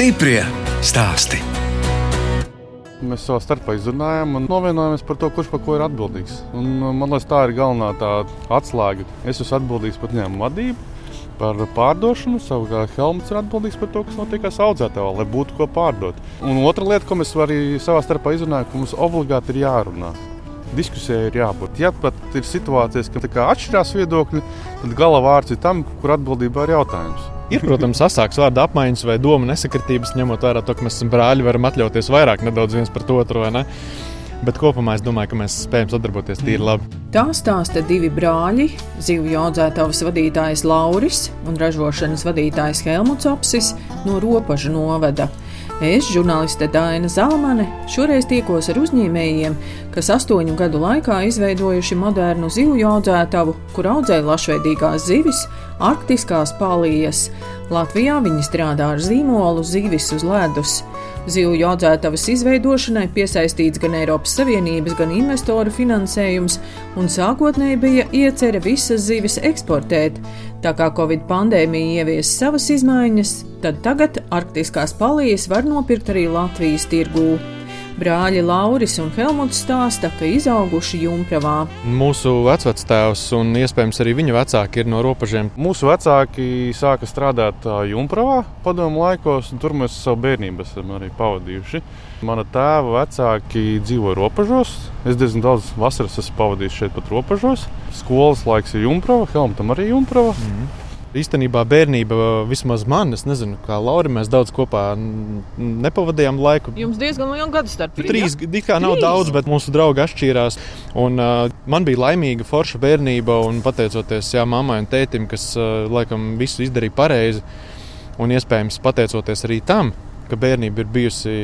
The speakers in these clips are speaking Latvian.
Stiprie stāsti. Mēs savā starpā izrunājām un novienojāmies par to, kurš par ko ir atbildīgs. Un, man liekas, tā ir galvenā tā atslēga. Es esmu atbildīgs par ņēmumu vadību, par pārdošanu. Savukārt Helmuts ir atbildīgs par to, kas notiek audzētājā, lai būtu ko pārdot. Un otra lieta, ko mēs arī savā starpā izrunājām, ka mums obligāti ir jārunā. Diskusijai ir jābūt. Ja pat ir situācijas, ka atšķirās viedokļi, tad gala vārds ir tam, kur atbildībā ir jautājums. Ir, protams, asāks vārdu apmaiņas vai domu nesakritības, ņemot vērā to, ka mēs esam brāļi, varam atļauties vairāk nedaudz viens par otru. Bet kopumā es domāju, ka mēs spējam sadarboties tīri labi. Tā stāsta divi brāļi, zivju audzētavas vadītājs Lauris un ražošanas vadītājs Helmuts Apsis no Ropažu novada. Es, žurnāliste Dāna Zalmane, šoreiz tiekos ar uzņēmējiem, kas astoņu gadu laikā izveidojuši modernu zivju audzētavu, kur audzē lašveidīgās zivis, arktiskās palijas. Latvijā viņi strādā ar zīmolu zivis uz ledus. Zivju audzētavas izveidošanai piesaistīts gan Eiropas Savienības, gan investoru finansējums, un sākotnēji bija iecerē visas zivis eksportēt. Tā kā Covid pandēmija ievies savas izmaiņas, tad tagad arktiskās palīdzes var nopirkt arī Latvijas tirgū. Brāļi Lauris un Helmuts stāsta, ka izauguši Junkrāvā. Mūsu vecvectēvs un iespējams arī viņa vecāki ir no robežiem. Mūsu vecāki sāka strādāt Junkrāvā padomu laikos, un tur mēs savu bērnību esam arī pavadījuši. Mana tēva vecāki dzīvo robežos. Es diezgan daudz vasaras esmu pavadījis šeit pat robežos. Skolas laiks ir Junkrāva, Helmutam arī Junkrāva. Mm -hmm. Īstenībā bērnība, vismaz man, es nezinu, kā Laura, mēs daudz kopā nepavadījām laiku. Jums diezgan liela gadu starpība. Trīs gadi kā nav Trīs. daudz, bet mūsu draugi atšķīrās. Un, uh, man bija laimīga, forša bērnība, un pateicoties jā, mammai un tētim, kas uh, laikam visu izdarīja pareizi, un iespējams pateicoties arī tam, ka bērnība ir bijusi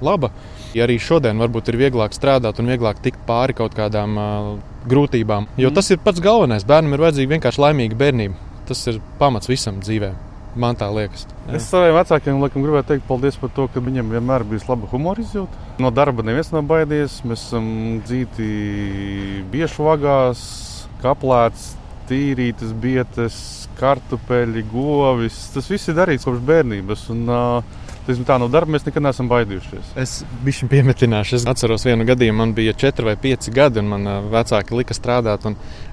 laba. Ja arī šodien varbūt ir vieglāk strādāt un vieglāk tikt pāri kaut kādām uh, grūtībām. Jo mm. tas ir pats galvenais. Bērnam ir vajadzīga vienkārši laimīga bērnība. Tas ir pamats visam dzīvē. Man tā liekas. Jā. Es saviem vecākiem laikam, gribēju teikt paldies par to, ka viņiem vienmēr bija laba humora izjūta. No darba neviens nav baidījies. Mēs esam dzīti biešu vagās, kaplēts, tīrītas, bietas, kartupeļi, govis. Tas viss ir darīts kopš bērnības. Un, uh, tā no darba mēs nekad neesam baidījušies. Es biju piemetināts. Es atceros vienu gadījumu, man bija 4 vai 5 gadi, un man vecāki lika strādāt.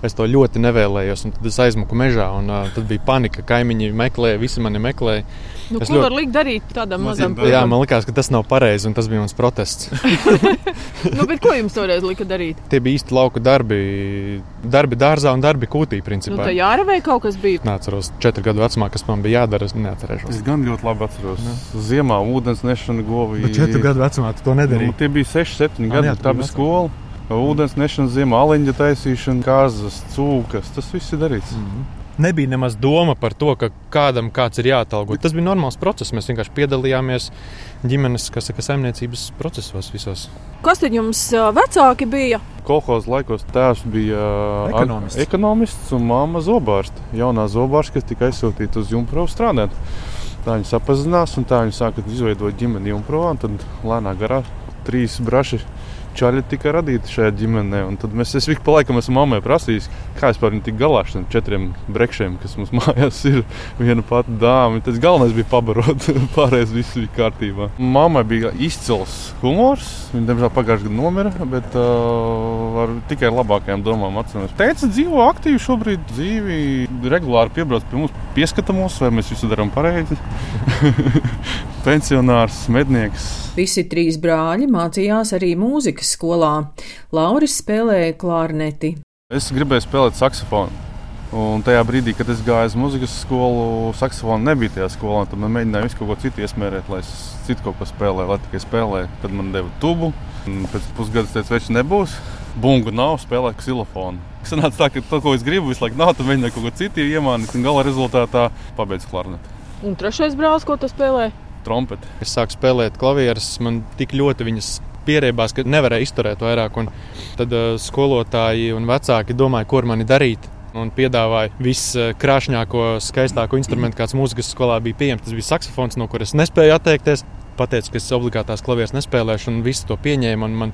Es to ļoti nevēlējos. Tad es aizmuku mežā, un uh, tad bija panika. Kaimiņi meklēja, visi mani meklēja. Nu, es ko ļoti... var likt darīt tādam mazam bērnam? Jā, man liekas, ka tas nav pareizi, un tas bija mans protests. nu, ko jums toreiz lika darīt? Tie bija īsti lauka darbi, darbi dārzā un darbi kūtī. Principā. Nu, tā jārevē kaut kas bija. Nāceros četru gadu vecumā, kas man bija jādara. Es neatcerēšos. Es gan ļoti labi atceros. Ne ziemā ūdens nešana govī. Bet 4 gadu vecumā tu to nedarīji? Nu, tie bija 6, 7 gadi. Jā, tā bija skola. Ūdens nešana, ziemā, aliņa taisīšana, kāzas, cūkas. Tas viss ir darīts. Mm -hmm. Nebija nemaz doma par to, ka kādam kāds ir jāatalgo. Tas bija normāls process. Mēs vienkārši piedalījāmies ģimenes saka, saimniecības procesos visos. Kas tad jums vecāki bija? Kolekcijas laikos tēvs bija ekonomists, ekonomists un māma zobārste. Jaunā zobārste, kas tika aizsūtīta uz Junkravu strādāt. Tā viņi sapazinās, un tā viņi sāka izveidot ģimeni Junkrā. Tad lēnām garā trīs braši čaļi tika radīti šajā ģimenē. Tad mēs es pa laikam esmu mammai prasījis, kā es par viņu tik galā ar šiem četriem brekšiem, kas mums mājās ir. Viena pati dāma. Tas galvenais bija pabarot, pārējais viss bija kārtībā. Mammai bija izcils humors. Viņa diemžēl pagājušajā gadā nomira, bet uh, ar tikai labākajām domām atceramies. Teica, dzīvo aktīvi šobrīd, dzīvi regulāri piebrauc pie mums, pieskata mūs, vai mēs visu darām pareizi. Pensionārs, mednieks. Visi trīs brāļi mācījās arī mūzikas mūzikas skolā. Lauris spēlēja klārneti. Es gribēju spēlēt saksofonu. Un tajā brīdī, kad es gāju uz muzikas skolu, saksofona nebija tajā skolā. Tad man mēģināja visu kaut ko citu iesmērēt, lai es citu kaut ko spēlēju, lai tikai spēlēju. Tad man deva tubu. Pēc pusgada es teicu, ka nebūs. Bungu nav, spēlēju ksilofonu. Sanāca tā, ka to, ko es gribu, visu laiku nav, tad mēģināju kaut ko citu iemānīt. Un gala rezultātā pabeidzu klarneti. Un trešais brālis, ko tu spēlēji? Trompeti. Es sāku spēlēt klavierus, man tik ļoti viņas pierēbās, ka nevarēja izturēt vairāk. Un tad uh, skolotāji un vecāki domāja, ko ar mani darīt. Un piedāvāja viskrāšņāko, skaistāko instrumentu, kāds mūzikas skolā bija pieejams. Tas bija saksofons, no kuras nespēju atteikties. Pateicu, ka es obligātās klavieres nespēlēšu, un visi to pieņēma. Man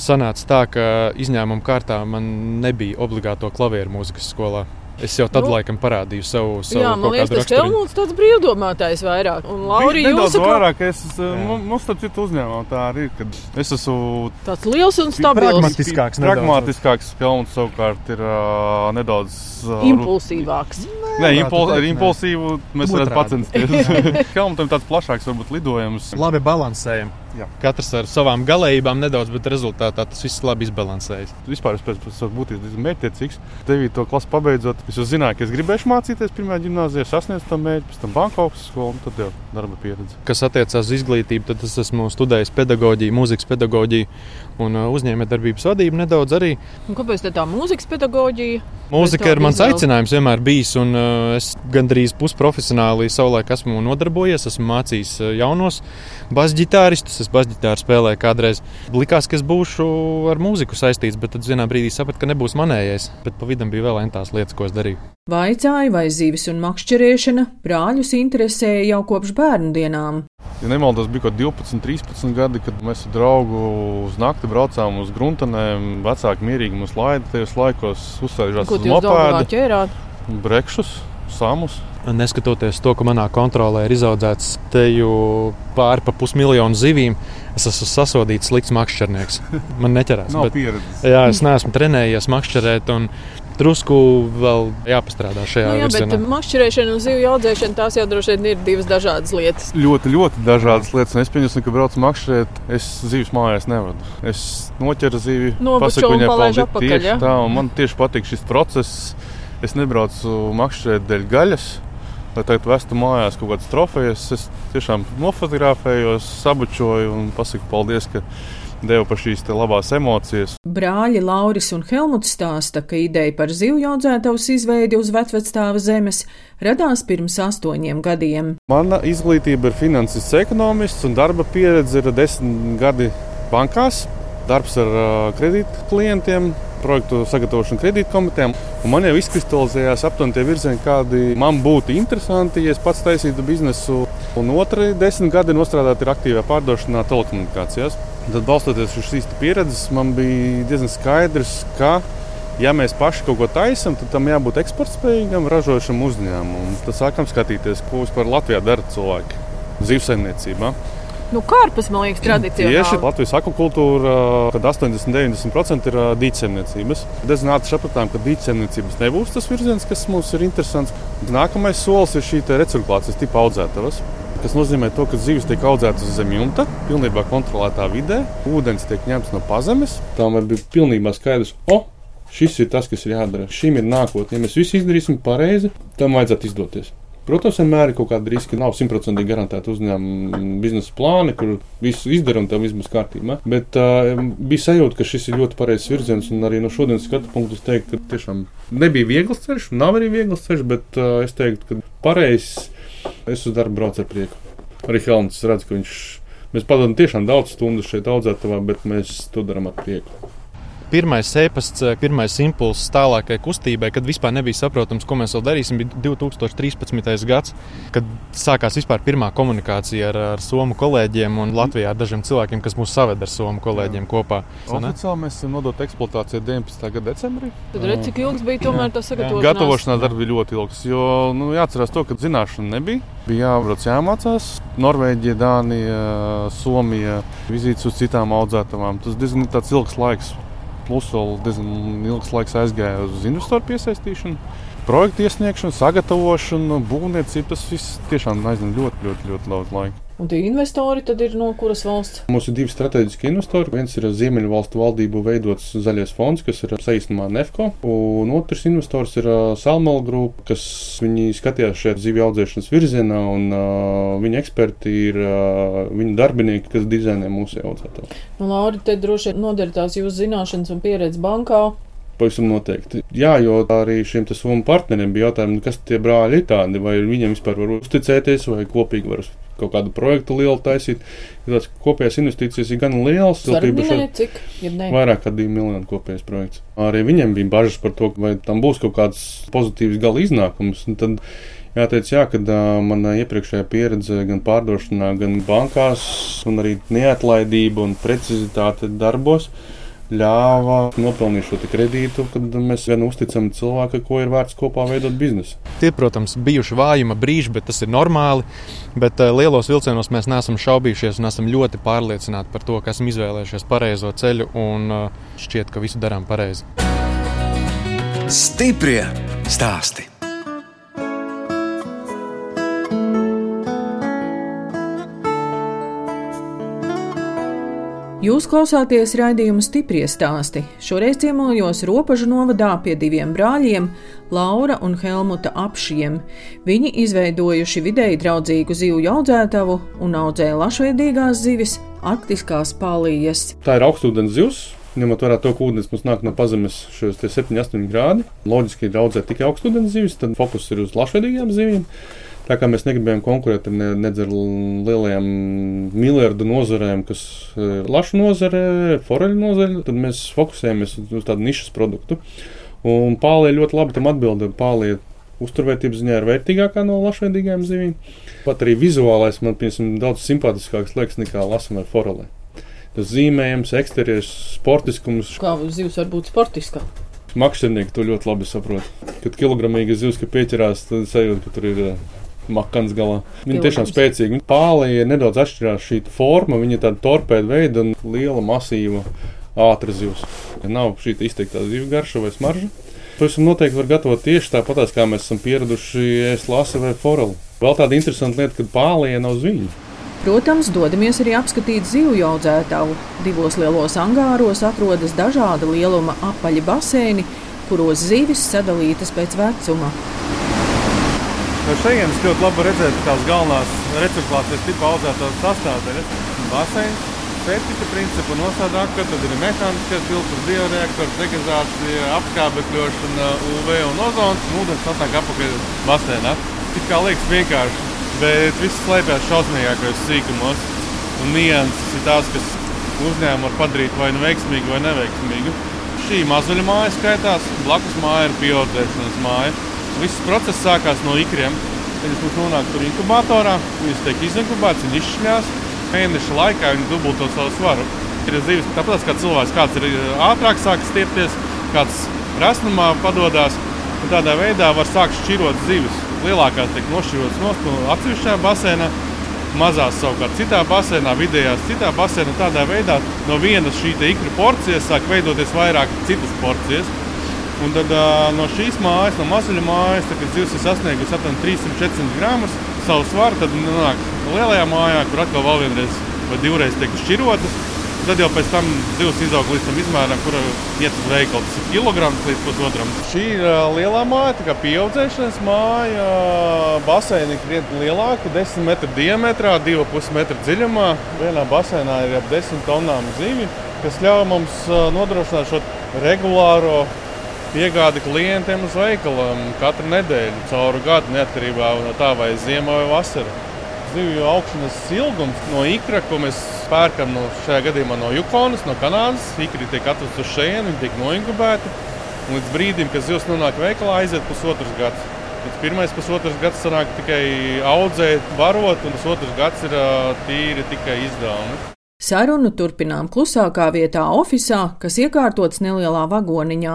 sanāca tā, ka izņēmuma kārtā man nebija obligāto klavieru mūzikas skolā. Es jau tad nu, laikam parādīju savu, savu jā, man liekas, tas Helmuts tāds brīvdomātājs vairāk. Un Laurija nedaudz jūsu vairāk. Es, mums starp citu uzņēmumā tā arī ir, kad es esmu tāds liels un stabils. Pragmatiskāks. Pragmatiskāks Helmuts savukārt ir uh, nedaudz uh, impulsīvāks. Nē, impul ar impulsīvu mēs varētu pacensties. Helmutam tāds plašāks varbūt lidojums. Labi balansējam. Jā. Katrs ar savām galējībām nedaudz, bet rezultātā tas viss labi izbalansējas. Vispār es pēc tam būtu mērķtiecīgs. 9. klasu pabeidzot, es jau zināju, ka es gribēšu mācīties pirmā gimnājā, sasniegt to mērķi, pēc tam banka augstu skolu un tad jau darba pieredze. Kas attiecās uz izglītību, tad es esmu studējis pedagoģiju, mūzikas pedagoģiju un uh, uzņēmējdarbības vadību nedaudz arī. Un kāpēc tā mūzikas pedagoģija? Mūzika ir mans aicinājums vienmēr bijis, un uh, es gandrīz pusprofesionāli savulaik esmu nodarbojies. Esmu mācījis uh, jaunos basģitāristus, es basģitāru spēlēju kādreiz. Likās, ka es būšu ar mūziku saistīts, bet tad vienā brīdī sapratu, ka nebūs manējais. Bet pa vidam bija vēl entās lietas, ko es darīju. Vaicāja, vai zīves un makšķerēšana brāļus interesēja jau kopš bērnu dienām. Ja nemaldos, bija kaut 12, 13 gadi, kad mēs ar draugu uz nakti braucām uz gruntenēm. Vecāki mierīgi mums laida tajos laikos, uzsēžās uz mopēda, brekšus, samus. Neskatoties to, ka manā kontrolē ir izaudzēts teju pāri pa pusmiljonu zivīm, es esmu sasodīts slikts makšķernieks. Man neķerās. bet, pieredzes. jā, es neesmu trenējies makšķerēt. Drusku vēl jāpastrādā šajā nu, jā, virzienā. Bet makšķerēšana un zivju audzēšana tās jau droši vien ir divas dažādas lietas. Ļoti, ļoti dažādas lietas. Es pieņemu, ka braucu makšķerēt, es zivis mājās nevadu. Es noķeru zivi, pasaku viņai paldies. Apakaļ, tieši ja? tā, un man tieši patīk šis process. Es nebraucu makšķerēt dēļ gaļas. Lai tagad vestu mājās kaut kādas trofejas, es tiešām nofotografējos, sabučoju un pasaku paldies, ka deva par šīs labās emocijas. Brāļi Lauris un Helmuts stāsta, ka ideja par zivju audzētavas izveidi uz vecvectāva zemes radās pirms astoņiem gadiem. Mana izglītība ir finanses ekonomists un darba pieredze ir desmit gadi bankās. Darbs ar kredītklientiem, projektu sagatavošanu kredītkomitejām. Man jau izkristalizējās aptuveni tie virzieni, kādi man būtu interesanti, ja es pats taisītu biznesu. Un otrs desmit gadi nostrādāt ir aktīvā pārdošanā telekomunikācijās. Tad, balstoties uz šīs pieredzes, man bija diezgan skaidrs, ka, ja mēs paši kaut ko taisām, tad tam jābūt eksportspējīgam, ražošam uzņēmumam. Tad sākam skatīties, ko vispār Latvijā dara cilvēki zivsaimniecībā. Nu, Kārpas, man liekas, tradicionāli. Tieši Latvijas akvakultūra, kad 80-90% ir dīķsemniecības. Diezgan ātri sapratām, ka dīķsemniecības nebūs tas virziens, kas mums ir interesants. Nākamais solis ir šī reciklācijas tipa audzētavas kas nozīmē to, ka zivis tiek audzētas zem jumta, pilnībā kontrolētā vidē, ūdens tiek ņemts no pazemes. Tam bija pilnībā skaidrs, o, šis ir tas, kas ir jādara. Šim ir nākotne. Ja mēs visi izdarīsim pareizi, tam vajadzētu izdoties. Protams, vienmēr ir kaut kāda riska. Nav simtprocentīgi garantēta uzņēmuma biznesa plāni, kur visu izdara un tam būs kārtībā. Bet uh, bija sajūta, ka šis ir ļoti pareizs virziens. Un arī no šodienas skatu punkta es teiktu, ka tiešām nebija viegls ceļš, nav arī viegls ceļš, bet uh, es teiktu, ka pareizs Es uz darbu braucu ar prieku. Arī Helmets redz, ka viņš. Mēs pavadām tiešām daudz stundu šeit audzētavā, bet mēs to darām ar prieku pirmais ēpasts, eh, pirmais impulss tālākai kustībai, kad vispār nebija saprotams, ko mēs vēl darīsim, bija 2013. gads, kad sākās vispār pirmā komunikācija ar, ar somu kolēģiem un Latvijā ar dažiem cilvēkiem, kas mūs saved ar somu kolēģiem Jā. kopā. Oficiāli mēs esam nodoti eksploatācijai 19. gada decembrī. Tad redz, cik ilgs bija tomēr tas sagatavošanās? Gatavošanās darbs bija ļoti ilgs, jo nu, jāatcerās to, ka zināšana nebija. Bija jābrauc jāmācās. Norvēģija, Dānija, Somija, vizītes uz citām audzētavām. Tas diezgan ilgs laiks. Plus vēl diezgan ilgs laiks aizgāja uz investoru piesaistīšanu, projektu iesniegšanu, sagatavošanu, būvniecību. Tas viss tiešām aizņem ļoti, ļoti, ļoti daudz laika. Un tie investori tad ir no kuras valsts? Mums ir divi strateģiski investori. Viens ir Ziemeļvalstu valdību veidots zaļais fonds, kas ir saistībā ar Nefko, un otrs investors ir Salmala grupa, kas viņi skatījās šajā zivju audzēšanas virzienā, un uh, viņa eksperti ir uh, viņa darbinieki, kas dizainē mūsu audzētāju. Nu, Lauri, te droši vien noder tās jūsu zināšanas un pieredze bankā. Pavisam noteikti. Jā, jo arī šiem somu partneriem bija jautājumi, nu, kas tie brāļi ir tādi, vai viņiem vispār var uzticēties, vai kopīgi var kaut kādu projektu lielu taisīt. Tās kopējās investīcijas ir gan lielas, cik, vairāk kā 2 miljonu kopējais projekts. Arī viņiem bija bažas par to, vai tam būs kaut kāds pozitīvs gala iznākums. Tad, Jāteic, jā, ka uh, mana iepriekšējā pieredze gan pārdošanā, gan bankās, un arī neatlaidība un precizitāte darbos ļāva nopelnīt šo kredītu, kad mēs gan uzticam cilvēku, ko ir vērts kopā veidot biznesu. Tie, protams, bijuši vājuma brīži, bet tas ir normāli. Bet uh, lielos vilcienos mēs neesam šaubījušies un esam ļoti pārliecināti par to, ka esam izvēlējušies pareizo ceļu un uh, šķiet, ka visu darām pareizi. Stiprie stāstī! Jūs klausāties raidījuma stipri stāstī. Šoreiz ciemojos Ropažu novadā pie diviem brāļiem, Laura un Helmuta apšiem. Viņi izveidojuši vidēji draudzīgu zivju audzētavu un audzē lašveidīgās zivis, arktiskās palījas. Tā ir augstūdens zivs. Ņemot vērā to, ka ūdens mums nāk no pazemes šos 7, 8 grādi, loģiski ir audzēt tikai augstūdens zivis, tad fokus ir uz lašveidīgām zivīm. Tā kā mēs negribējām konkurēt ar ne, nedz ar lielajām miljardu nozarēm, kas ir lašu nozare, foreļu nozare, tad mēs fokusējamies uz tādu nišas produktu. Un pālē ļoti labi tam atbildēja. Pālē uzturvērtības ziņā ir vērtīgākā no lašveidīgām zivīm. Pat arī vizuālais man piemēram, daudz simpātiskāks liekas nekā lasam vai forelē. Tas zīmējums, eksterjeras, sportiskums. Kā zivs var būt sportiskā? Makšķernieki to ļoti labi saprot. Kad kilogramīga zivs pieķerās, tad sajūta, ka tur ir makans galā. Viņa tiešām spēcīga. Pālija nedaudz atšķirās šī forma, viņa ir tāda torpēda veida un liela, masīva, ātra zivs. Nav šī izteiktā zivs garša vai smarža. Pavisam noteikti var gatavot tieši tāpat, kā mēs esam pieraduši ēst lasi vai foreli. Vēl tāda interesanta lieta, ka pālija nav zviņa. Protams, dodamies arī apskatīt zivju audzētāju. Divos lielos angāros atrodas dažāda lieluma apaļi baseini, kuros zivis sadalītas pēc vecuma. No šejienes ļoti labi redzēt tās galvenās reciklācijas tipa audzētās sastāvdaļas. Baseins, septika principu nosādāka, tad ir mehāniskais filtrs, bioreaktors, degazācija, apskābekļošana, UV un ozons, un ūdens atnāk apakaļ basēnā. Tik kā liekas vienkārši, bet viss slēpjas šausmīgākajos sīkumos. Un nianses ir tās, kas uzņēmumu var padarīt vai nu veiksmīgu vai neveiksmīgu. Šī mazuļa māja skaitās, blakus māja ir biodzēšanas māja. Viss process sākās no ikriem. Viņas mums nonāk tur inkubatorā, viņas tiek izinkubētas, viņas izšļās. Mēneša laikā viņi dubulto savu svaru. Ir zivis tāpat kā cilvēks, kāds ir ātrāk sācis stiepties, kāds rasnumā padodas. Tādā veidā var sākt šķirot zivis. Lielākās tiek nošķirotas no atsevišķā basēnā, mazās savukārt citā basēnā, vidējās citā basēnā. Tādā veidā no vienas šī ikra porcijas sāk veidoties vairāk citas porcijas. Un tad no šīs mājas, no mazuļa mājas, tad, kad zivs ir sasniegusi apmēram 300-400 gramus savu svaru, tad nonāk lielajā mājā, kur atkal vēl vienreiz vai divreiz tiek šķirotas. Tad jau pēc tam zivs izaug līdz tam izmēram, kur iet uz veikalu. Tas ir kilograms līdz pusotram. Šī ir lielā māja, tā kā pieaudzēšanas māja. Baseini ir krietni lielāka, 10 metru diametrā, 2,5 metru dziļumā. Vienā baseinā ir ap 10 tonnām zivju, kas ļauj mums nodrošināt šo regulāro piegādi klientiem uz veikalam katru nedēļu, cauri gadu, neatkarībā no tā, vai ziemā vai vasarā. Zivju augšanas ilgums no ikra, ko mēs pērkam no, šajā gadījumā no Jukonas, no Kanādas, ikri tiek atvesti uz šejienes, viņi tiek noinkubēti. Līdz brīdim, kad zivs nonāk veikalā, aiziet pusotrs gads. Pēc pirmais pusotrs gads sanāk tikai audzēt, barot, un pusotrs gads ir tīri tikai izdevumi. Sarunu turpinām klusākā vietā, oficiālā, kas iekārtots nelielā vagoniņā.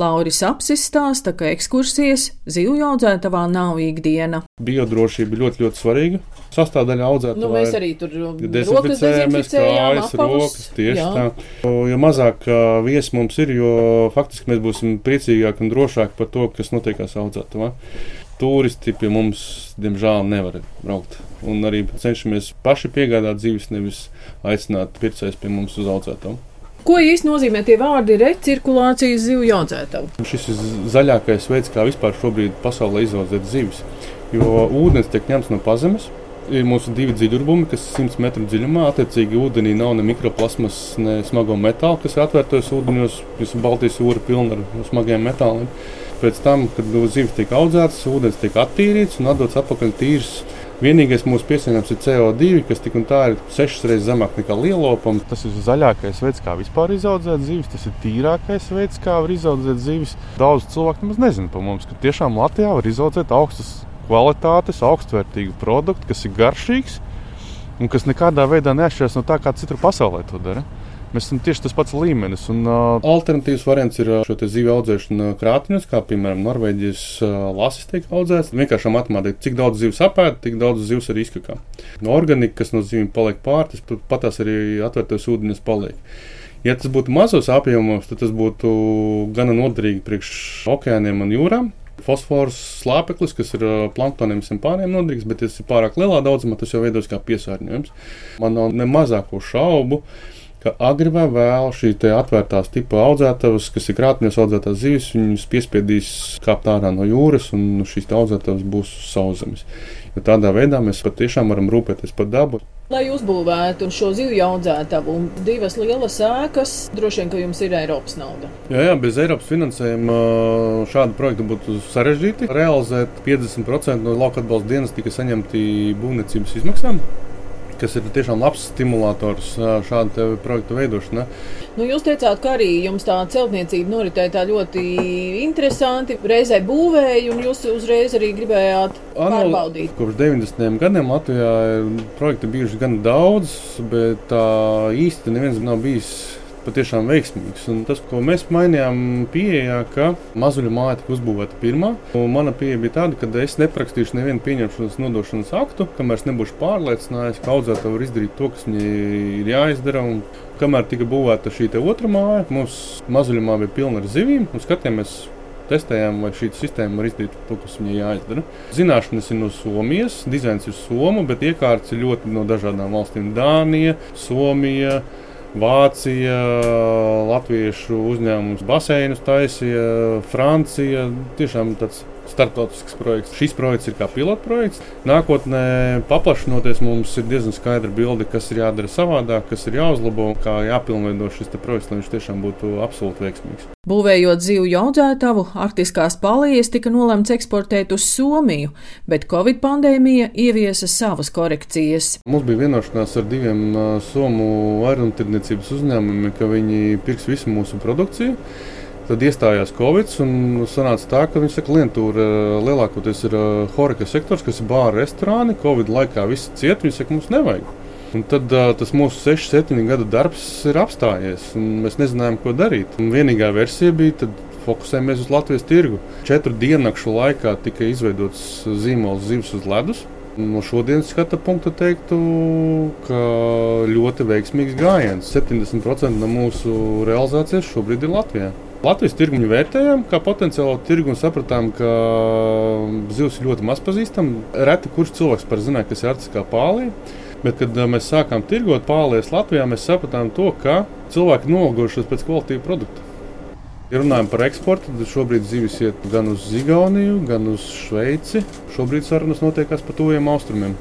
Lauris apsis stāsta, ka ekskursijas zivju audzētavā nav ikdiena. Biodrošība ļoti, ļoti svarīga. Sastāvdaļa audzētavā. Nu, mēs arī tur dezinficējamies, kājas, rokas, tieši jā. tā. Jo mazāk viesi mums ir, jo faktiski mēs būsim priecīgāki un drošāki par to, kas notiekās audzētavā turisti pie mums, diemžēl, nevar braukt. Un arī cenšamies paši piegādāt dzīves, nevis aicināt pircējus pie mums uz audzētāju. Ko īsti nozīmē tie vārdi recirkulācijas zivju audzētavu? Šis ir zaļākais veids, kā vispār šobrīd pasaulē izaudzēt zivis. Jo ūdens tiek ņemts no pazemes, ir mūsu divi dziļurbumi, kas ir 100 metru dziļumā. Attiecīgi, ūdenī nav ne mikroplasmas, ne smago metālu, kas ir atvērtos ūdeņos. Visa Baltijas jūra pilna ar smagiem metāliem. Pēc tam, kad zivs tiek audzētas, ūdens tiek attīrīts un atdots atpakaļ tīrs. Vienīgais mūsu piesārņojums ir CO2, kas tik un tā ir sešas reizes zemāk nekā lielopam. Tas ir zaļākais veids, kā vispār izaudzēt zivis. Tas ir tīrākais veids, kā var izaudzēt zivis. Daudz cilvēku nemaz nezina par mums, ka tiešām Latvijā var izaudzēt augstas kvalitātes, augstvērtīgu produktu, kas ir garšīgs un kas nekādā veidā neatšķiras no tā, kā citur pasaulē to dara. Mēs esam tieši tas pats līmenis. Un, uh, Alternatīvs variants ir šo zivju audzēšana krātiņos, kā piemēram Norvēģijas uh, lasis tiek audzēts. Vienkārši matemātikā, cik daudz zivs apēd, tik daudz zivs arī izkakā. No organika, kas no zivīm paliek pār, tas pat tās arī atvērtos ūdeņos paliek. Ja tas būtu mazos apjomos, tad tas būtu gana noderīgi priekš okeāniem un jūrām. Fosfors slāpeklis, kas ir planktoniem, simpāniem noderīgs, bet tas ir pārāk lielā daudzumā, tas jau veidojas kā piesārņojums. Man nav ne mazāko šaubu, ka agri vai vēl šī atvērtās tipa audzētavas, kas ir krāpņos audzētās zivis, viņus piespiedīs kāpt ārā no jūras, un šīs audzētavas būs uz sauszemes. Jo tādā veidā mēs patiešām varam rūpēties par dabu. Lai uzbūvētu šo zivju audzētavu, divas lielas ēkas, droši vien, ka jums ir Eiropas nauda. Jā, jā bez Eiropas finansējuma šādu projektu būtu sarežģīti realizēt. 50% no lauka atbalsta dienas tika saņemti būvniecības izmaksām kas ir tiešām labs stimulators šāda projekta veidošanai. Nu, jūs teicāt, ka arī jums tā celtniecība noritēja tā ļoti interesanti. Reizē būvēja, un jūs uzreiz arī gribējāt pārbaudīt. Kopš 90. gadiem Latvijā projekti bijuši gan daudz, bet tā īsti neviens nav bijis patiešām veiksmīgs. Un tas, ko mēs mainījām pieejā, ka mazuļu māja tika uzbūvēta pirmā. Mana pieeja bija tāda, ka es neprakstīšu nevienu pieņemšanas nodošanas aktu, kamēr es nebūšu pārliecinājies, ka audzētāji var izdarīt to, kas viņai ir jāizdara. Un kamēr tika būvēta šī otra māja, mums mazuļu māja bija pilna ar zivīm un skatījāmies testējām, vai šī sistēma var izdarīt to, kas viņai jāizdara. Zināšanas ir no Somijas, dizains ir Somu, bet iekārts ir ļoti no dažādām valstīm - Dānija, Somija. Vācija, Latviešu uzņēmums baseinus taisīja, Francija. Tiešām tāds starptautisks projekts. Šis projekts ir kā pilotprojekts. Nākotnē, paplašinoties, mums ir diezgan skaidra bilde, kas ir jādara savādāk, kas ir jāuzlabo, kā jāpilnveido šis projekts, lai viņš tiešām būtu absolūti veiksmīgs. Būvējot zivju audzētavu, arktiskās palījas tika nolemts eksportēt uz Somiju, bet Covid pandēmija ieviesa savas korekcijas. Mums bija vienošanās ar diviem somu aerotirdzniecības uzņēmumiem, ka viņi pirks visu mūsu produkciju. Tad iestājās Covid, un sanāca tā, ka viņi saka, lientūra lielākoties ir horeka sektors, kas ir bāra restorāni. Covid laikā viss ciet, viņi saka, mums nevajag. Un tad uh, tas mūsu 6, 7 gadu darbs ir apstājies, un mēs nezinājām, ko darīt. Un vienīgā versija bija, tad fokusējamies uz Latvijas tirgu. Četru diennakšu laikā tika izveidots zīmols zivs uz ledus. No šodienas skata punkta teiktu, ka ļoti veiksmīgs gājiens. 70% no mūsu realizācijas šobrīd ir Latvijā. Latvijas tirgu vērtējām kā potenciālo tirgu un sapratām, ka zivs ir ļoti maz pazīstama. Reti kurš cilvēks par zināja, kas ir artiskā pālī. Bet, kad mēs sākām tirgot pālies Latvijā, mēs sapratām to, ka cilvēki nolgojušies pēc kvalitīva produkta. Ja runājam par eksportu, tad šobrīd zivis iet gan uz Igauniju, gan uz Šveici. Šobrīd sarunas notiekās par tuviem austrumiem.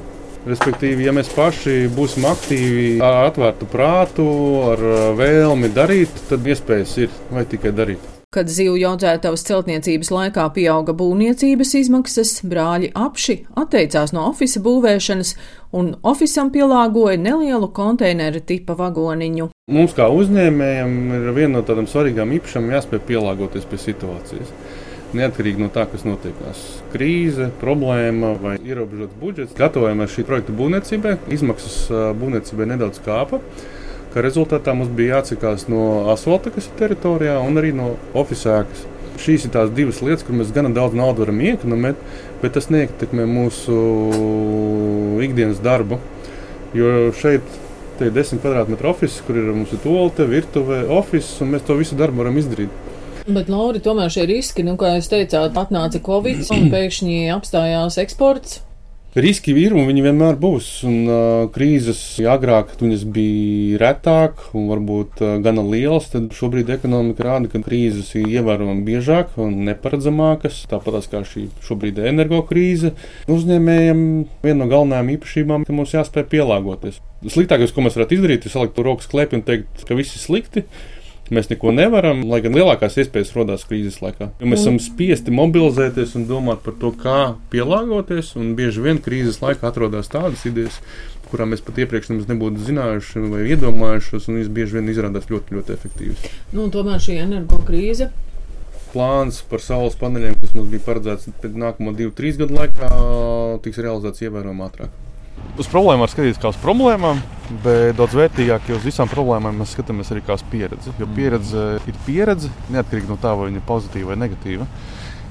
Respektīvi, ja mēs paši būsim aktīvi, ar atvērtu prātu, ar vēlmi darīt, tad iespējas ir vai tikai darīt. Kad zivju audzētavas celtniecības laikā pieauga būvniecības izmaksas, brāļi apši atteicās no oficiāla būvēšanas un oficiālam pielāgoja nelielu konteineru tipa vagoniņu. Mums, kā uzņēmējiem, ir viena no tādām svarīgām īpašībām jāspēj pielāgoties pie situācijas neatkarīgi no tā, kas notiekās. Krīze, problēma vai ierobežots budžets. Gatavojamies šī projekta būvniecībai. Izmaksas būvniecībai nedaudz kāpa. Kā rezultātā mums bija jāatsakās no asfalta, kas ir teritorijā, un arī no oficiālas. Šīs ir tās divas lietas, kur mēs gana daudz naudas varam iekonomēt, bet tas neietekmē mūsu ikdienas darbu. Jo šeit ir 10 kvadrātmetru oficiāls, kur ir ir toalete, virtuve, oficiāls, un mēs to visu darbu varam izdarīt. Bet, Lauri, tomēr šie riski, nu, kā jūs teicāt, atnāca Covid un pēkšņi apstājās eksports. Riski ir un viņi vienmēr būs. Un, uh, krīzes agrāk viņas bija retāk un varbūt uh, gana lielas. Tad šobrīd ekonomika rāda, ka krīzes ir ievērojami biežāk un neparedzamākas. Tāpat kā šī šobrīd ir energokrīze. Uzņēmējiem viena no galvenajām īpašībām ir, ka mums jāspēj pielāgoties. Sliktākais, ko mēs varētu izdarīt, ir salikt rokas klēpī un teikt, ka viss ir slikti. Mēs neko nevaram, lai gan lielākās iespējas radās krīzes laikā. Jo mēs esam spiesti mobilizēties un domāt par to, kā pielāgoties. Bieži vien krīzes laikā atrodas tādas idejas, kurām mēs pat iepriekš nebūtu zinājuši vai iedomājušies, un viņas bieži vien izrādās ļoti, ļoti efektīvas. Nu, tomēr šī energo krīze plāns par saules paneļiem, kas mums bija paredzēts pēc nākamo divu, trīs gadu laikā, tiks realizēts ievērojami ātrāk. Uz problēmām var skatīties kā uz problēmām, bet daudz vērtīgāk, jo uz visām problēmām mēs skatāmies arī kā uz pieredzi. Jo pieredze ir pieredze, neatkarīgi no tā, vai viņa ir pozitīva vai negatīva.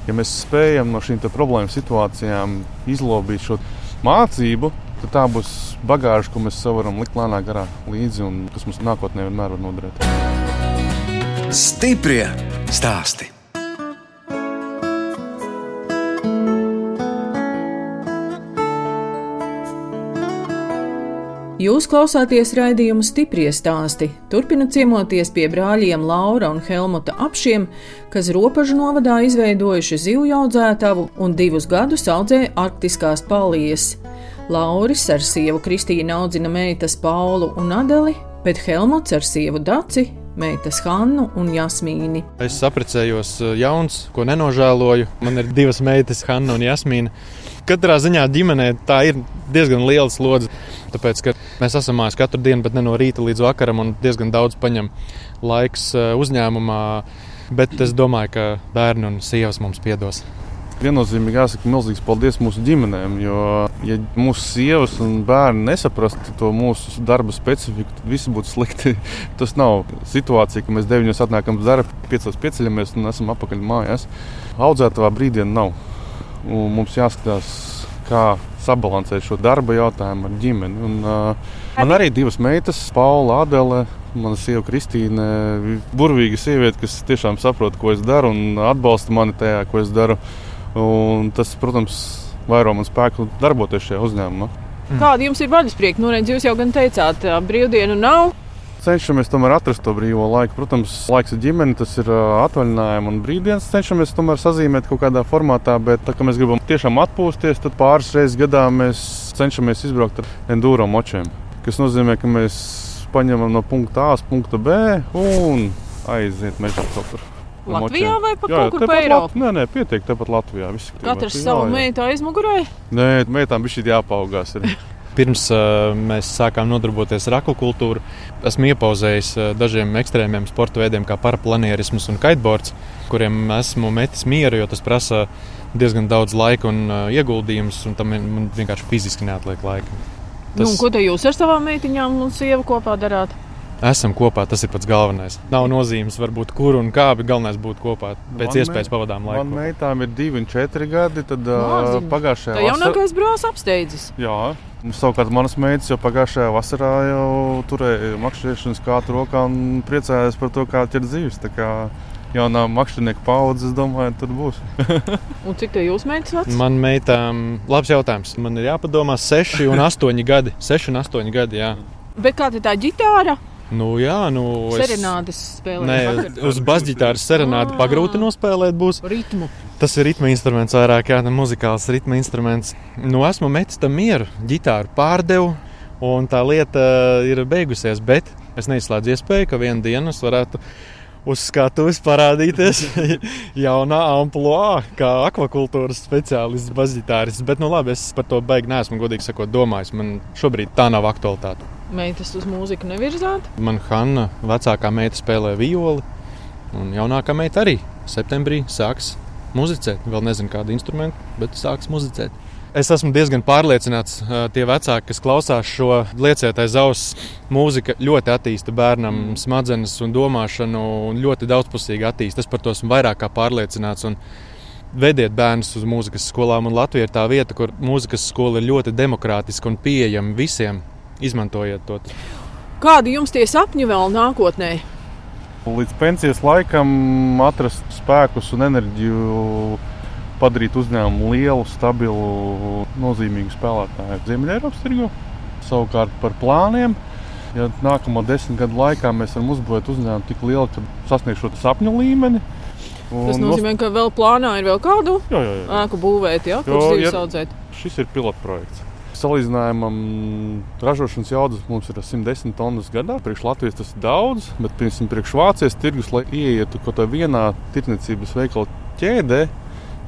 Ja mēs spējam no šīm problēmu situācijām izlobīt šo mācību, tad tā būs bagāža, ko mēs varam likt lēnā garā līdzi un kas mums nākotnē vienmēr var noderēt. Stiprie stāstī! Jūs klausāties raidījumu stipri stāstī. Turpināt ciemoties pie brāļiem Laura un Helmuta apšiem, kas robežu novadā izveidojuši zivju audzētavu un divus gadus audzēja arktiskās palijas. Lauris ar sievu Kristīnu audzina meitas Paulu un Adeli, bet Helmuts ar sievu Daci meitas Hannu un Jasmīnu. Es apprecējos eh, jauns, ko nenožēloju. Man ir divas meitas, Hanna un Jasmīna. Katrā ziņā ģimenē tā ir diezgan liela slodze. Tāpēc, ka mēs esam mājās katru dienu, bet ne no rīta līdz vakaram, un diezgan daudz paņem laiks eh, uzņēmumā. Bet es domāju, ka bērni un sievas mums piedos. Viennozīmīgi jāsaka milzīgs paldies mūsu ģimenēm, jo, ja mūsu sievas un bērni nesaprastu to mūsu darba specifiku, tad viss būtu slikti. Tas nav situācija, ka mēs deviņos atnākam uz darbu, piecos pieceļamies un esam apakaļ mājās. Audzētavā brīdienā nav. Un mums jāskatās, kā sabalansēt šo darba jautājumu ar ģimeni. Un, uh, man arī divas meitas, Paula, Adele. Mana sieva Kristīna, burvīga sieviete, kas tiešām saprot, ko es daru un atbalsta mani tajā, ko es daru. Un tas, protams, vairo man spēku darboties šajā uzņēmumā. Kāda jums ir vaļasprieka? Nu, redz, jūs jau gan teicāt, brīvdienu nav. Cenšamies tomēr atrast to brīvo laiku. Protams, laiks ir ģimene, tas ir atvaļinājums un brīvdienas. Cenšamies tomēr sazīmēt kaut kādā formātā, bet tā kā mēs gribam tiešām atpūsties, tad pāris reizes gadā mēs cenšamies izbraukt ar enduro močiem. Tas nozīmē, ka mēs paņemam no punkta A uz punktu B un aiziet mežā kaut kur. Latvijā vai pa jā, kaut kur pa Eiropu? Nē, nē, pietiek tepat Latvijā. Katrs savu meitu aizmugurē? Nē, meitām bija šī jāpaugās. Pirms mēs sākām nodarboties ar akvakultūru, esmu iepauzējis dažiem ekstrēmiem sporta veidiem, kā paraplanierisms un kiteboards, kuriem esmu metis mieru, jo tas prasa diezgan daudz laika un ieguldījumus, un tam man vienkārši fiziski neatliek laika. Tas... Nu, ko te jūs ar savām meitiņām un sievu kopā darāt? esam kopā. Tas ir pats galvenais. Nav nozīmes, varbūt, kur un kā, bet galvenais būt kopā. Pēc man iespējas pavadām laiku. Man meitām ir divi un četri gadi. Tad uh, pagājušajā gadā. Tā jaunākais brālis apsteidzis. Jā. Savukārt manas meitas jau pagājušajā vasarā jau turēja makšķerēšanas kātu rokā un priecājās par to, kā ķert dzīves. Jaunā makšķernieka paudze, es domāju, tur būs. un cik tā jūs meitas vecas? Man meitām, labs jautājums. Man ir jāpadomā 6 un 8 gadi. 6 un 8 gadi, jā. Bet kāda ir tā ģitāra? Nu, jā, nu, es... Serenādes spēlēt. Nē, uz basģitāras serenādi ah. pagrūti nospēlēt būs. Ritmu. Tas ir ritma instruments vairāk, jā, muzikāls ritma instruments. Nu, esmu metis tam mieru, ģitāru pārdevu, un tā lieta ir beigusies, bet es neizslēdzu iespēju, ka vienā dienā es varētu uz skatuves parādīties jaunā amplitūnā, kā akvakultūras speciālists, bazitāris. Bet, nu, labi, es par to beigās neesmu godīgi sakot, domājis. Man šobrīd tā nav aktualitāte meitas uz mūziku nevirzāt? Man Hanna, vecākā meita, spēlē violi, un jaunākā meita arī septembrī sāks muzicēt. Vēl nezinu, kādu instrumentu, bet sāks muzicēt. Es esmu diezgan pārliecināts, ka tie vecāki, kas klausās šo lieciet aiz auss, mūzika ļoti attīsta bērnam mm. smadzenes un domāšanu, un ļoti daudzpusīgi attīsta. Es par to esmu vairāk kā pārliecināts. Un vediet bērnus uz mūzikas skolām, un Latvija ir tā vieta, kur mūzikas skola ir ļoti demokrātiska un pieejama visiem izmantojiet to. Kādi jums tie sapņi vēl nākotnē? Līdz pensijas laikam atrast spēkus un enerģiju, padarīt uzņēmumu lielu, stabilu, nozīmīgu spēlētāju Ziemeļ-Eiropas tirgu. Savukārt par plāniem. Ja nākamo desmit gadu laikā mēs varam uzbūvēt uzņēmumu tik lielu, ka sasniegšu šo sapņu līmeni, Tas nozīmē, ka vēl plānā ir vēl kādu jā, jā, jā. ēku būvēt, ja, kurš dzīves audzēt. Šis ir pilotprojekts. Salīdzinājumam, ražošanas jaudas mums ir 110 tonnas gadā. Priekš Latvijas tas ir daudz, bet piemēram, priekš Vācijas tirgus, lai ieietu kaut kādā vienā tirdzniecības veikala ķēdē,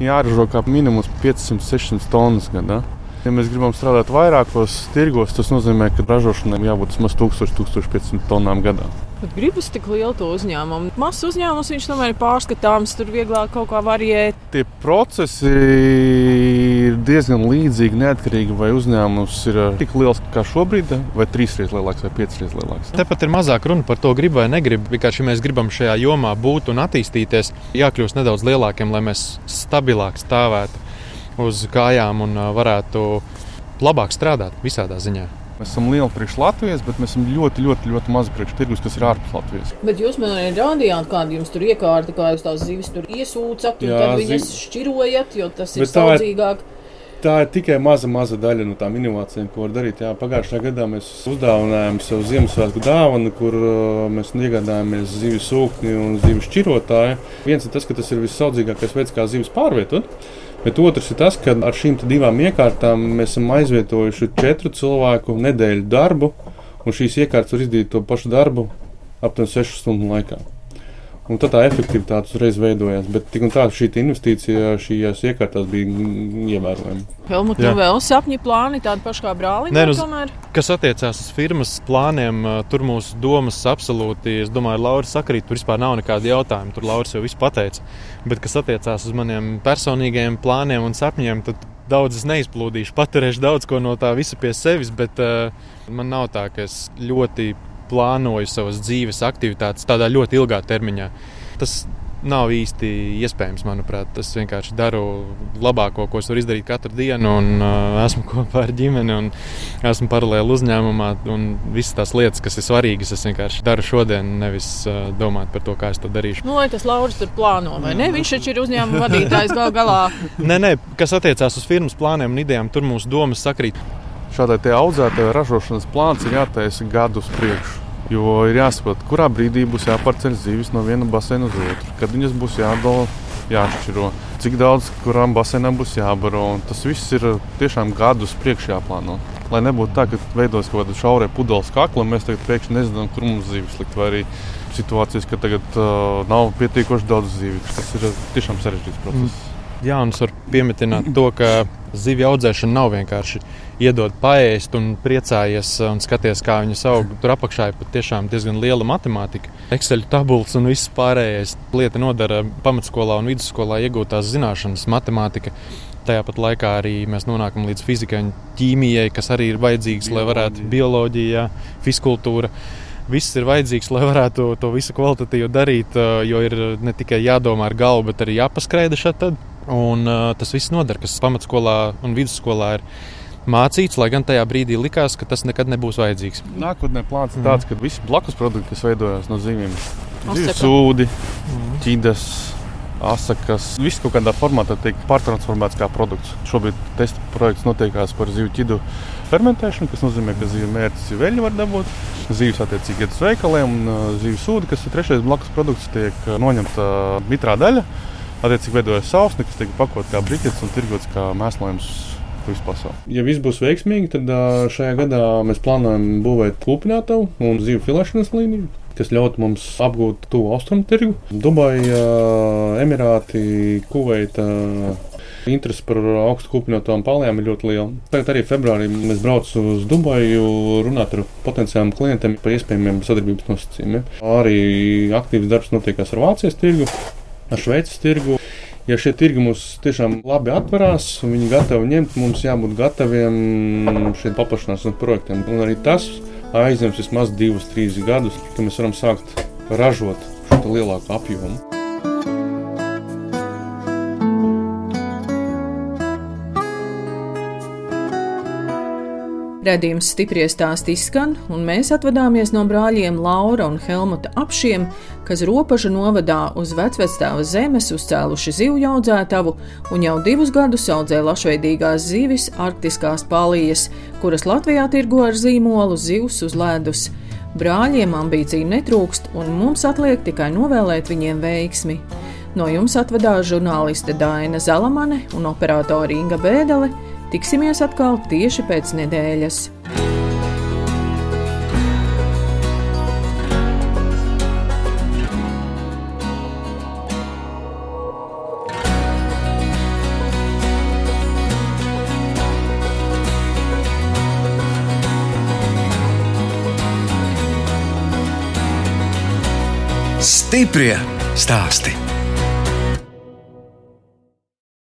jāražo kā minimums 500-600 tonnas gadā. Ja mēs gribam strādāt vairākos tirgos, tas nozīmē, ka ražošanai jābūt vismaz 1000-1500 tonnām gadā. Bet gribas tik lielu to uzņēmumu. Mazs uzņēmums viņš tomēr ir pārskatāms, tur vieglāk kaut kā variēt. Tie procesi ir diezgan līdzīgi, neatkarīgi vai uzņēmums ir uh, tik liels kā šobrīd, vai trīs reizes lielāks vai piecas reizes lielāks. Tepat ir mazāk runa par to, gribu vai negribu. Vienkārši, ja mēs gribam šajā jomā būt un attīstīties, jākļūst nedaudz lielākiem, lai mēs stabilāk stāvētu uz kājām un uh, varētu labāk strādāt visādā ziņā. Mēs esam lieli priekš Latvijas, bet mēs esam ļoti, ļoti, ļoti mazi priekš tirgus, kas ir ārpus Latvijas. Bet jūs man arī rādījāt, kāda jums tur iekārta, kā jūs tās zivis tur iesūcat, un Jā, tad viņas ziv... šķirojat, jo tas ir saudzīgāk. Tā ir tikai maza, maza daļa no tām inovācijām, ko var darīt. Jā, pagājušajā gadā mēs uzdāvinājām sev Ziemassvētku dāvanu, kur uh, mēs iegādājāmies zivju sūkni un zivju šķirotāju. Viens ir tas, ka tas ir vissaudzīgākais veids, kā zivis pārvietot. Bet otrs ir tas, ka ar šīm divām iekārtām mēs esam aizvietojuši četru cilvēku nedēļu darbu, un šīs iekārtas var izdarīt to pašu darbu aptuveni 6 stundu laikā. Un tad tā efektivitāte uzreiz veidojās. Bet tik un tā šī investīcija šajās iekārtās bija ievērojama. Helmut, tev vēl sapņi plāni tādi paši kā brālim? Nē, nu, kas attiecās uz firmas plāniem, tur mūsu domas absolūti, es domāju, Laura sakrīt, tur vispār nav nekāda jautājuma. Tur Laura jau viss pateica. Bet kas attiecās uz maniem personīgajiem plāniem un sapņiem, tad daudz es neizplūdīšu. Paturēšu daudz ko no tā visa pie sevis, bet uh, man nav tā, ka es ļoti plānoju savas dzīves aktivitātes tādā ļoti ilgā termiņā. Tas nav īsti iespējams, manuprāt. Tas vienkārši daru labāko, ko es varu izdarīt katru dienu, un uh, esmu kopā ar ģimeni, un esmu paralēli uzņēmumā. Visas tās lietas, kas ir svarīgas, es vienkārši daru šodien, nevis uh, domāt par to, kā es to darīšu. Nu, lai tas Lauris tur plāno, vai ne? Viņš taču ir uzņēmuma vadītājs gal galā. nē, nē, kas attiecās uz firmas plāniem un idejām, tur mūsu domas sakrīt. Šādai audzētāju ražošanas plāns ir jātaisa gadus priekšu. Jo ir jāsaprot, kurā brīdī būs jāpārceļ zivis no viena baseina uz otru, kad viņas būs jādala, jāšķiro, cik daudz kurām baseinām būs jābaro. Tas viss ir tiešām gadus priekš jāplāno. Lai nebūtu tā, ka veidos kaut kāda šaurē pudeles kakla, mēs tagad pēkšņi nezinām, kur mums zivis likt. Vai arī situācijas, ka tagad uh, nav pietiekoši daudz zivju. Tas ir tiešām sarežģīts process. Mm. Jā, un es varu pieminēt to, ka zivju audzēšana nav vienkārši iedod paēst un priecājies un skaties, kā viņas aug. Tur apakšā ir patiešām diezgan liela matemātika, Excel tabulas un viss pārējais. Lieta nodara pamatskolā un vidusskolā iegūtās zināšanas, matemātika. Tajā pat laikā arī mēs nonākam līdz fizikai un ķīmijai, kas arī ir vajadzīgs, lai varētu bioloģija, fiskultūra viss ir vajadzīgs, lai varētu to visu kvalitatīvi darīt. Jo ir ne tikai jādomā ar galvu, bet arī jāpaskraida šeit. Un, uh, tas viss noder, kas pamatskolā un vidusskolā ir mācīts, lai gan tajā brīdī likās, ka tas nekad nebūs vajadzīgs. Nākotnē plāns ir tāds, ka visi blakus produkti, kas veidojas no zīmēm, ir sūdi, ķīdas. Asakas, viss kaut kādā formātā tiek pārtransformēts kā produkts. Šobrīd testa projekts notiekās par zivju ķidu fermentēšanu, kas nozīmē, ka zivju mērķis ir veļi var dabūt. Zīves attiecīgi iet uz veikaliem, un uh, zivju sūdi, kas ir trešais blakus produkts, tiek uh, noņemta mitrā daļa Attiecīgi veidojas sausne, kas tiek pakot kā briketis un tirgots kā mēslojums. Ja viss būs veiksmīgi, tad šajā gadā mēs plānojam būvēt klūpinātavu un zīvu filēšanas līniju. Tas ļautu mums apgūt to austrumu tirgu. Dubaja, Emirāti, Kuveita, Interesi par augstu kūpinātām palējām ir ļoti liela. Tagad arī februārī mēs braucam uz Dubaju, runāt ar potenciāliem klientiem par iespējamiem sadarbības nosacījumiem. Arī aktīvs darbs notiekās ar Vācijas tirgu ar Šveices tirgu. Ja šie tirgi mums tiešām labi atverās, viņi gatavi ņemt, mums jābūt gataviem šiem paplašināšanas projektiem. Un arī tas aizņems vismaz divus, trīs gadus, kad mēs varam sākt ražot šo lielāku apjomu. Redījums stipri stāsti izskan, un mēs atvadāmies no brāļiem Laura un Helmuta apšiem, kas robežu novadā uz vecvectēva zemes uzcēluši zivju audzētavu un jau divus gadus audzē lašveidīgās zivis, arktiskās palijas, kuras Latvijā tirgo ar zīmolu zivs uz ledus. Brāļiem ambīciju netrūkst, un mums atliek tikai novēlēt viņiem veiksmi. No jums atvedās žurnāliste Dāna Zalamane un operātore Inga Bēdele. Tiksimies atkal tieši pēc nedēļas. Stiprie stāsti.